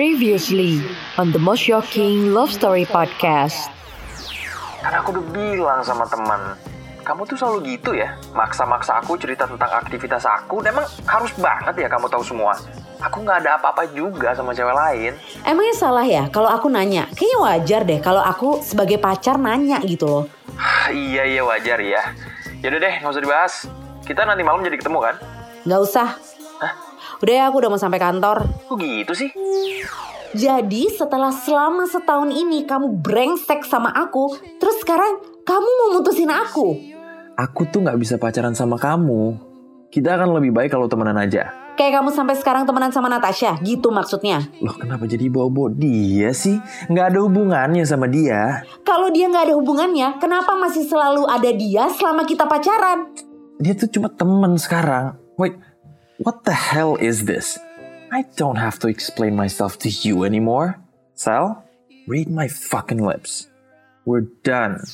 Previously on the most shocking love story podcast. Kan aku udah bilang sama teman, kamu tuh selalu gitu ya, maksa-maksa aku cerita tentang aktivitas aku. Emang harus banget ya kamu tahu semua. Aku nggak ada apa-apa juga sama cewek lain. Emangnya salah ya kalau aku nanya? Kayaknya wajar deh kalau aku sebagai pacar nanya gitu loh. iya iya wajar ya. Yaudah deh, nggak usah dibahas. Kita nanti malam jadi ketemu kan? Nggak usah. Hah? Udah ya aku udah mau sampai kantor. Kok gitu sih? Jadi setelah selama setahun ini kamu brengsek sama aku, terus sekarang kamu mau mutusin aku? Aku tuh nggak bisa pacaran sama kamu. Kita akan lebih baik kalau temenan aja. Kayak kamu sampai sekarang temenan sama Natasha, gitu maksudnya. Loh kenapa jadi bawa-bawa dia sih? Nggak ada hubungannya sama dia. Kalau dia nggak ada hubungannya, kenapa masih selalu ada dia selama kita pacaran? Dia tuh cuma temen sekarang. Wait, what the hell is this? I don't have to explain myself to you anymore. Sal, read my fucking lips. We're done.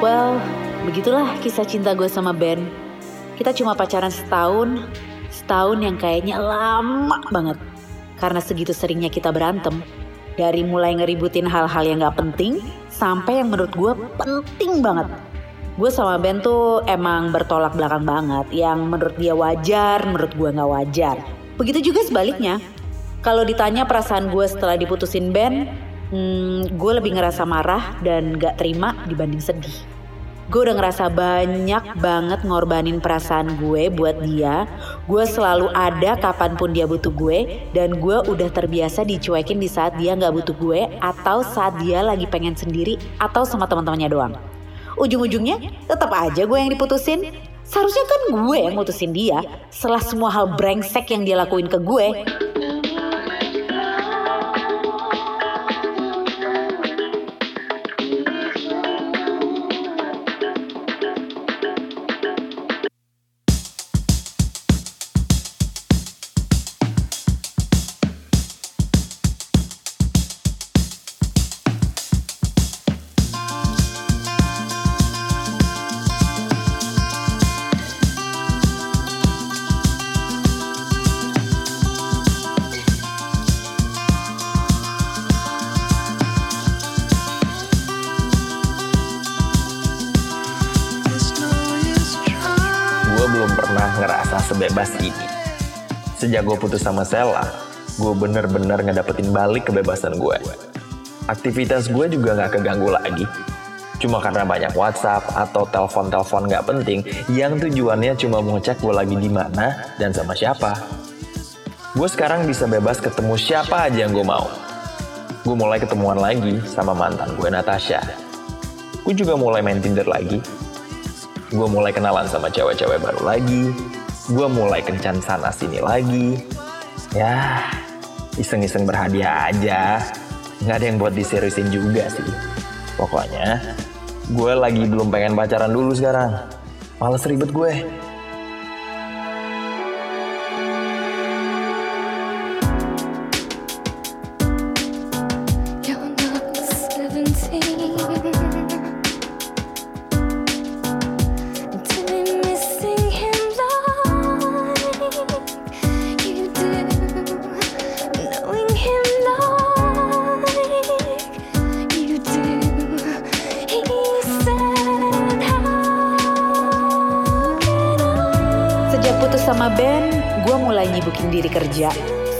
Well, begitulah kisah cinta gue sama Ben. Kita cuma pacaran setahun, setahun yang kayaknya lama banget. Karena segitu seringnya kita berantem. Dari mulai ngeributin hal-hal yang gak penting, sampai yang menurut gue penting banget. Gue sama Ben tuh emang bertolak belakang banget. Yang menurut dia wajar, menurut gue gak wajar. Begitu juga sebaliknya. Kalau ditanya perasaan gue setelah diputusin Ben, hmm, gue lebih ngerasa marah dan gak terima dibanding sedih. Gue udah ngerasa banyak banget ngorbanin perasaan gue buat dia. Gue selalu ada kapan pun dia butuh gue. Dan gue udah terbiasa dicuekin di saat dia gak butuh gue. Atau saat dia lagi pengen sendiri atau sama teman-temannya doang. Ujung-ujungnya tetap aja gue yang diputusin. Seharusnya kan gue yang mutusin dia. Setelah semua hal brengsek yang dia lakuin ke gue. Pernah ngerasa sebebas ini. Sejak gue putus sama Sela, gue bener-bener ngedapetin balik kebebasan gue. Aktivitas gue juga gak keganggu lagi. Cuma karena banyak WhatsApp atau telepon-telepon gak penting yang tujuannya cuma mau ngecek gue lagi di mana dan sama siapa. Gue sekarang bisa bebas ketemu siapa aja yang gue mau. Gue mulai ketemuan lagi sama mantan gue Natasha. Gue juga mulai main Tinder lagi. Gue mulai kenalan sama cewek-cewek baru lagi. Gue mulai kencan sana sini lagi. Ya, iseng-iseng berhadiah aja. Nggak ada yang buat diseriusin juga sih. Pokoknya, gue lagi belum pengen pacaran dulu sekarang. Males ribet gue.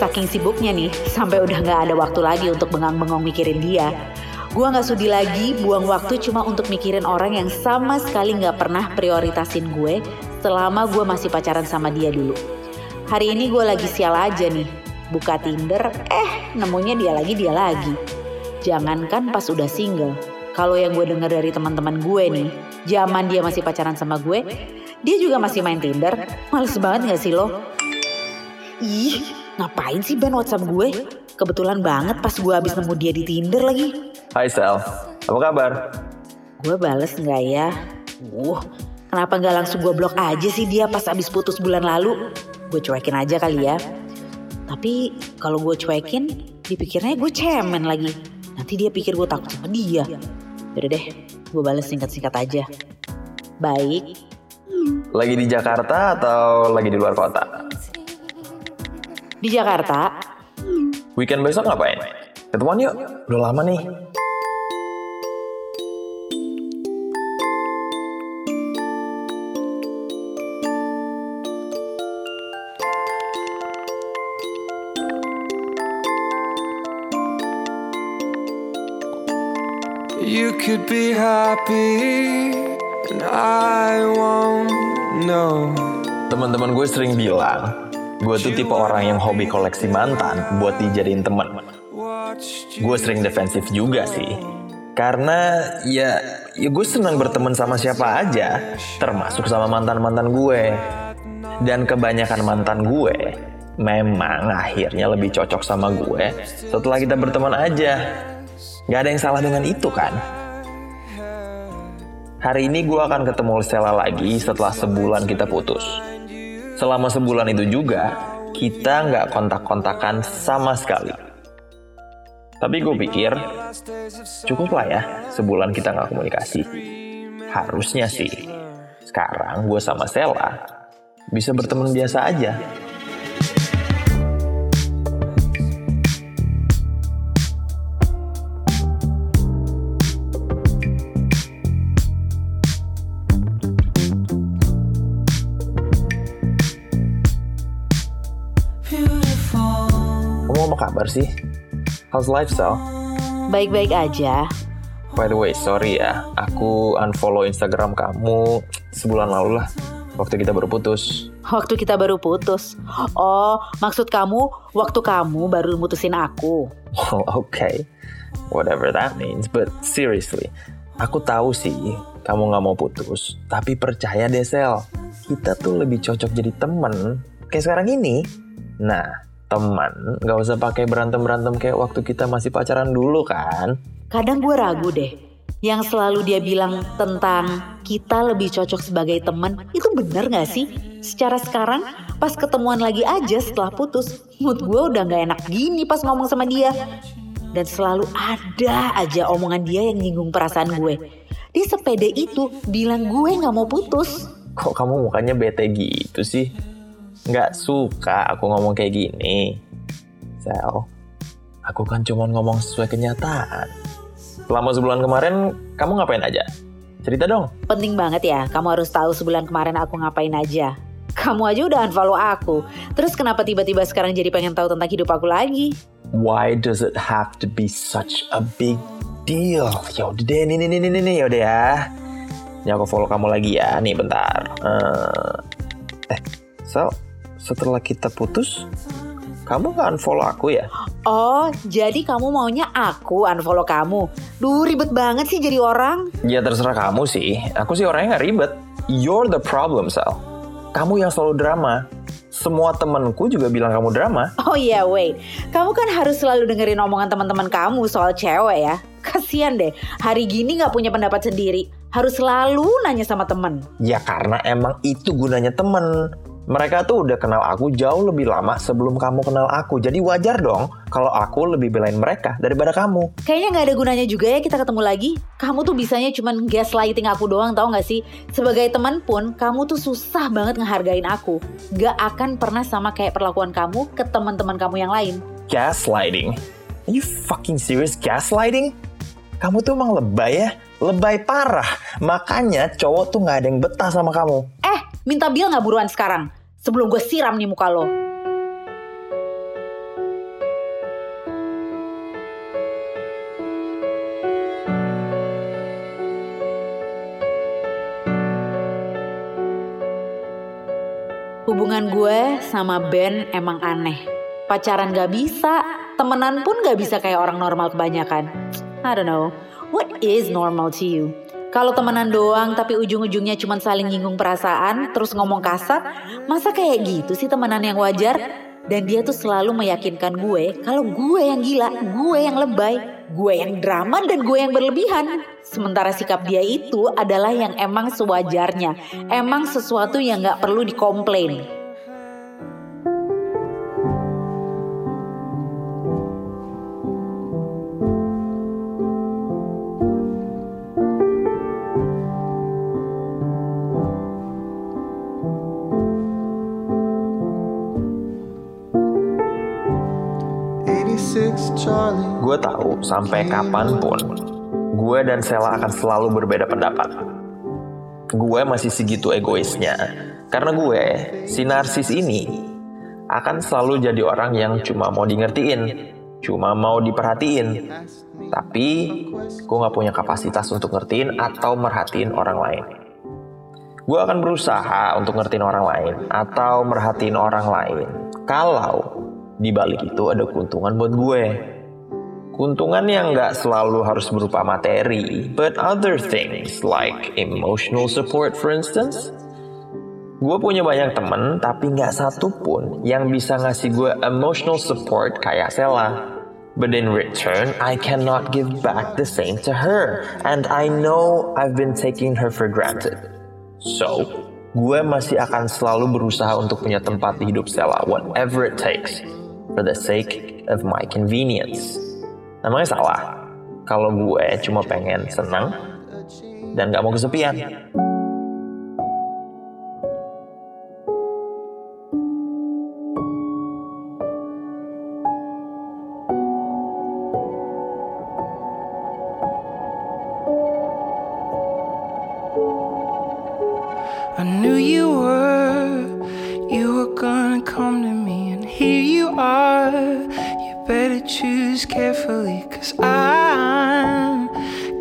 Saking sibuknya nih, sampai udah gak ada waktu lagi untuk bengang-bengong mikirin dia. Gue gak sudi lagi buang waktu cuma untuk mikirin orang yang sama sekali gak pernah prioritasin gue selama gue masih pacaran sama dia dulu. Hari ini gue lagi sial aja nih. Buka Tinder, eh nemunya dia lagi dia lagi. Jangankan pas udah single. Kalau yang gue denger dari teman-teman gue nih, zaman dia masih pacaran sama gue, dia juga masih main Tinder. Males banget gak sih lo? Ih, ngapain sih Ben WhatsApp gue? Kebetulan banget pas gue habis nemu dia di Tinder lagi. Hai Sel, apa kabar? Gue bales nggak ya? Wuh, kenapa nggak langsung gue blok aja sih dia pas abis putus bulan lalu? Gue cuekin aja kali ya. Tapi kalau gue cuekin, Dipikirnya gue cemen lagi. Nanti dia pikir gue takut sama dia. Yaudah deh, gue balas singkat-singkat aja. Baik, Lagi di Jakarta atau lagi di luar kota? Di Jakarta. Weekend besok ngapain? Ketemuan yuk, udah lama nih. You could be happy, and I won't know. Teman-teman gue sering bilang, gue tuh tipe orang yang hobi koleksi mantan buat dijadiin temen. Gue sering defensif juga sih. Karena ya, ya gue senang berteman sama siapa aja, termasuk sama mantan-mantan gue. Dan kebanyakan mantan gue memang akhirnya lebih cocok sama gue setelah kita berteman aja. Gak ada yang salah dengan itu kan? Hari ini gue akan ketemu Stella lagi setelah sebulan kita putus. Selama sebulan itu juga, kita nggak kontak-kontakan sama sekali. Tapi gue pikir, cukup lah ya sebulan kita nggak komunikasi. Harusnya sih, sekarang gue sama Stella bisa berteman biasa aja. Kabar sih? How's lifestyle? Baik-baik aja. By the way, sorry ya, aku unfollow Instagram kamu sebulan lalu lah, waktu kita baru putus. Waktu kita baru putus. Oh, maksud kamu waktu kamu baru mutusin aku. Well, okay, whatever that means, but seriously, aku tahu sih kamu nggak mau putus, tapi percaya deh Sel, kita tuh lebih cocok jadi temen kayak sekarang ini. Nah, teman nggak usah pakai berantem berantem kayak waktu kita masih pacaran dulu kan? Kadang gue ragu deh. Yang selalu dia bilang tentang kita lebih cocok sebagai teman, itu bener gak sih? Secara sekarang, pas ketemuan lagi aja setelah putus, mood gue udah gak enak gini pas ngomong sama dia. Dan selalu ada aja omongan dia yang nyinggung perasaan gue. Dia sepede itu bilang gue gak mau putus. Kok kamu mukanya bete gitu sih? Nggak suka aku ngomong kayak gini. Sel, aku kan cuma ngomong sesuai kenyataan. Selama sebulan kemarin, kamu ngapain aja? Cerita dong. Penting banget ya, kamu harus tahu sebulan kemarin aku ngapain aja. Kamu aja udah unfollow aku. Terus kenapa tiba-tiba sekarang jadi pengen tahu tentang hidup aku lagi? Why does it have to be such a big deal? Ya udah deh, nih, nih, nih, nih, nih, ya udah ya. Ini aku follow kamu lagi ya, nih bentar. Eh, eh Sel, setelah kita putus, kamu nggak unfollow aku ya? Oh, jadi kamu maunya aku unfollow kamu? Duh, ribet banget sih jadi orang. Ya terserah kamu sih. Aku sih orangnya nggak ribet. You're the problem, Sal. Kamu yang selalu drama. Semua temenku juga bilang kamu drama. Oh iya, wait. Kamu kan harus selalu dengerin omongan teman-teman kamu soal cewek ya. Kasian deh, hari gini nggak punya pendapat sendiri. Harus selalu nanya sama temen. Ya karena emang itu gunanya temen. Mereka tuh udah kenal aku jauh lebih lama sebelum kamu kenal aku. Jadi wajar dong kalau aku lebih belain mereka daripada kamu. Kayaknya nggak ada gunanya juga ya kita ketemu lagi. Kamu tuh bisanya cuman gaslighting aku doang tau gak sih? Sebagai teman pun, kamu tuh susah banget ngehargain aku. Gak akan pernah sama kayak perlakuan kamu ke teman-teman kamu yang lain. Gaslighting? Are you fucking serious gaslighting? Kamu tuh emang lebay ya? Lebay parah. Makanya cowok tuh nggak ada yang betah sama kamu. Minta bil nggak buruan sekarang? Sebelum gue siram nih muka lo. Hubungan gue sama Ben emang aneh. Pacaran gak bisa, temenan pun gak bisa kayak orang normal kebanyakan. I don't know, what is normal to you? Kalau temenan doang tapi ujung-ujungnya cuma saling nyinggung perasaan terus ngomong kasar, masa kayak gitu sih temenan yang wajar? Dan dia tuh selalu meyakinkan gue kalau gue yang gila, gue yang lebay, gue yang drama dan gue yang berlebihan. Sementara sikap dia itu adalah yang emang sewajarnya, emang sesuatu yang gak perlu dikomplain. Gue tahu sampai kapan pun gue dan Sela akan selalu berbeda pendapat. Gue masih segitu egoisnya karena gue si narsis ini akan selalu jadi orang yang cuma mau di ngertiin, cuma mau diperhatiin. Tapi gue nggak punya kapasitas untuk ngertiin atau merhatiin orang lain. Gue akan berusaha untuk ngertiin orang lain atau merhatiin orang lain. Kalau di balik itu ada keuntungan buat gue. Keuntungan yang nggak selalu harus berupa materi, but other things like emotional support for instance. Gue punya banyak temen, tapi nggak satu pun yang bisa ngasih gue emotional support kayak Sela. But in return, I cannot give back the same to her. And I know I've been taking her for granted. So, gue masih akan selalu berusaha untuk punya tempat di hidup Sela, whatever it takes, for the sake of my convenience. Namanya salah, kalau gue cuma pengen senang dan gak mau kesepian.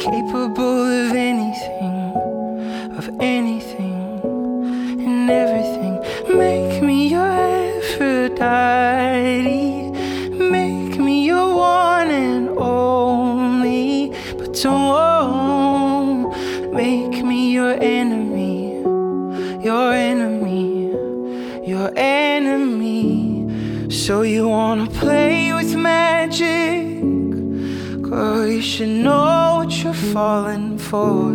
Capable of anything, of anything, and everything. Make me your Aphrodite, make me your one and only, but don't make me your enemy your enemy, your enemy. So you wanna play with magic? Girl, you should know you're falling for.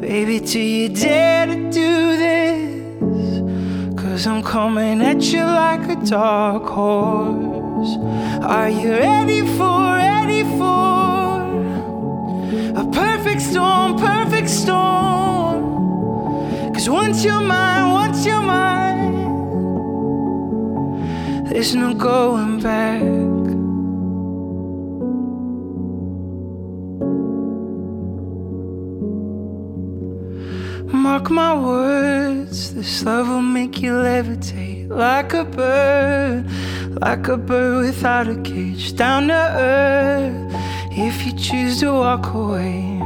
Baby, do you dare to do this? Cause I'm coming at you like a dark horse. Are you ready for, ready for a perfect storm, perfect storm? Cause once you're mine, once you're mine, there's no going back. My words, this love will make you levitate like a bird, like a bird without a cage, down to earth. If you choose to walk away,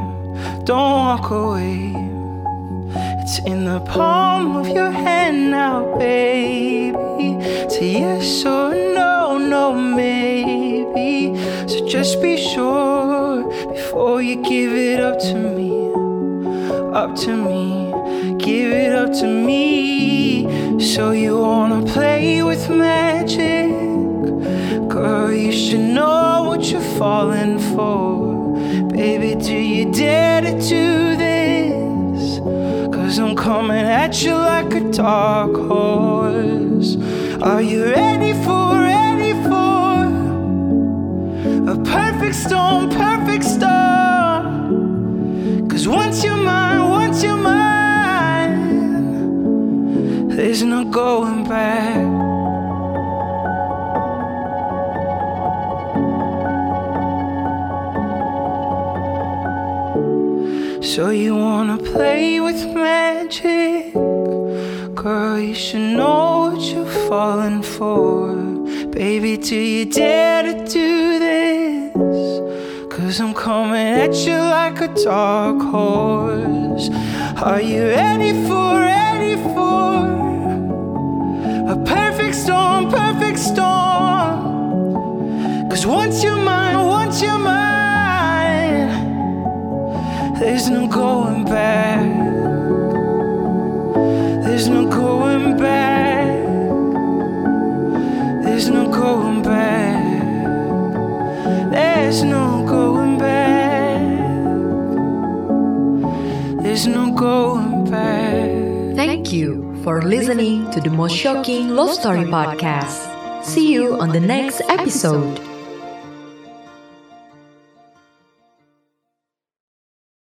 don't walk away. It's in the palm of your hand now, baby. Say yes or no, no, maybe. So just be sure before you give it up to me. Up to me, give it up to me. So you wanna play with magic? Girl, you should know what you're falling for. Baby, do you dare to do this? Cause I'm coming at you like a dark horse. Are you ready for, ready for a perfect storm, perfect storm? Cause once you're mine, once you're mine, there's no going back. So you wanna play with magic? Girl, you should know what you're falling for. Baby, do you dare to do this? Cause I'm coming at you like a dark horse. Are you ready for, Cause once you're mine, once you're mine, there's no going back. There's no going back. There's no going back. There's no going back. There's no going back. Thank you for listening to the most shocking love story podcast. See you on the next episode.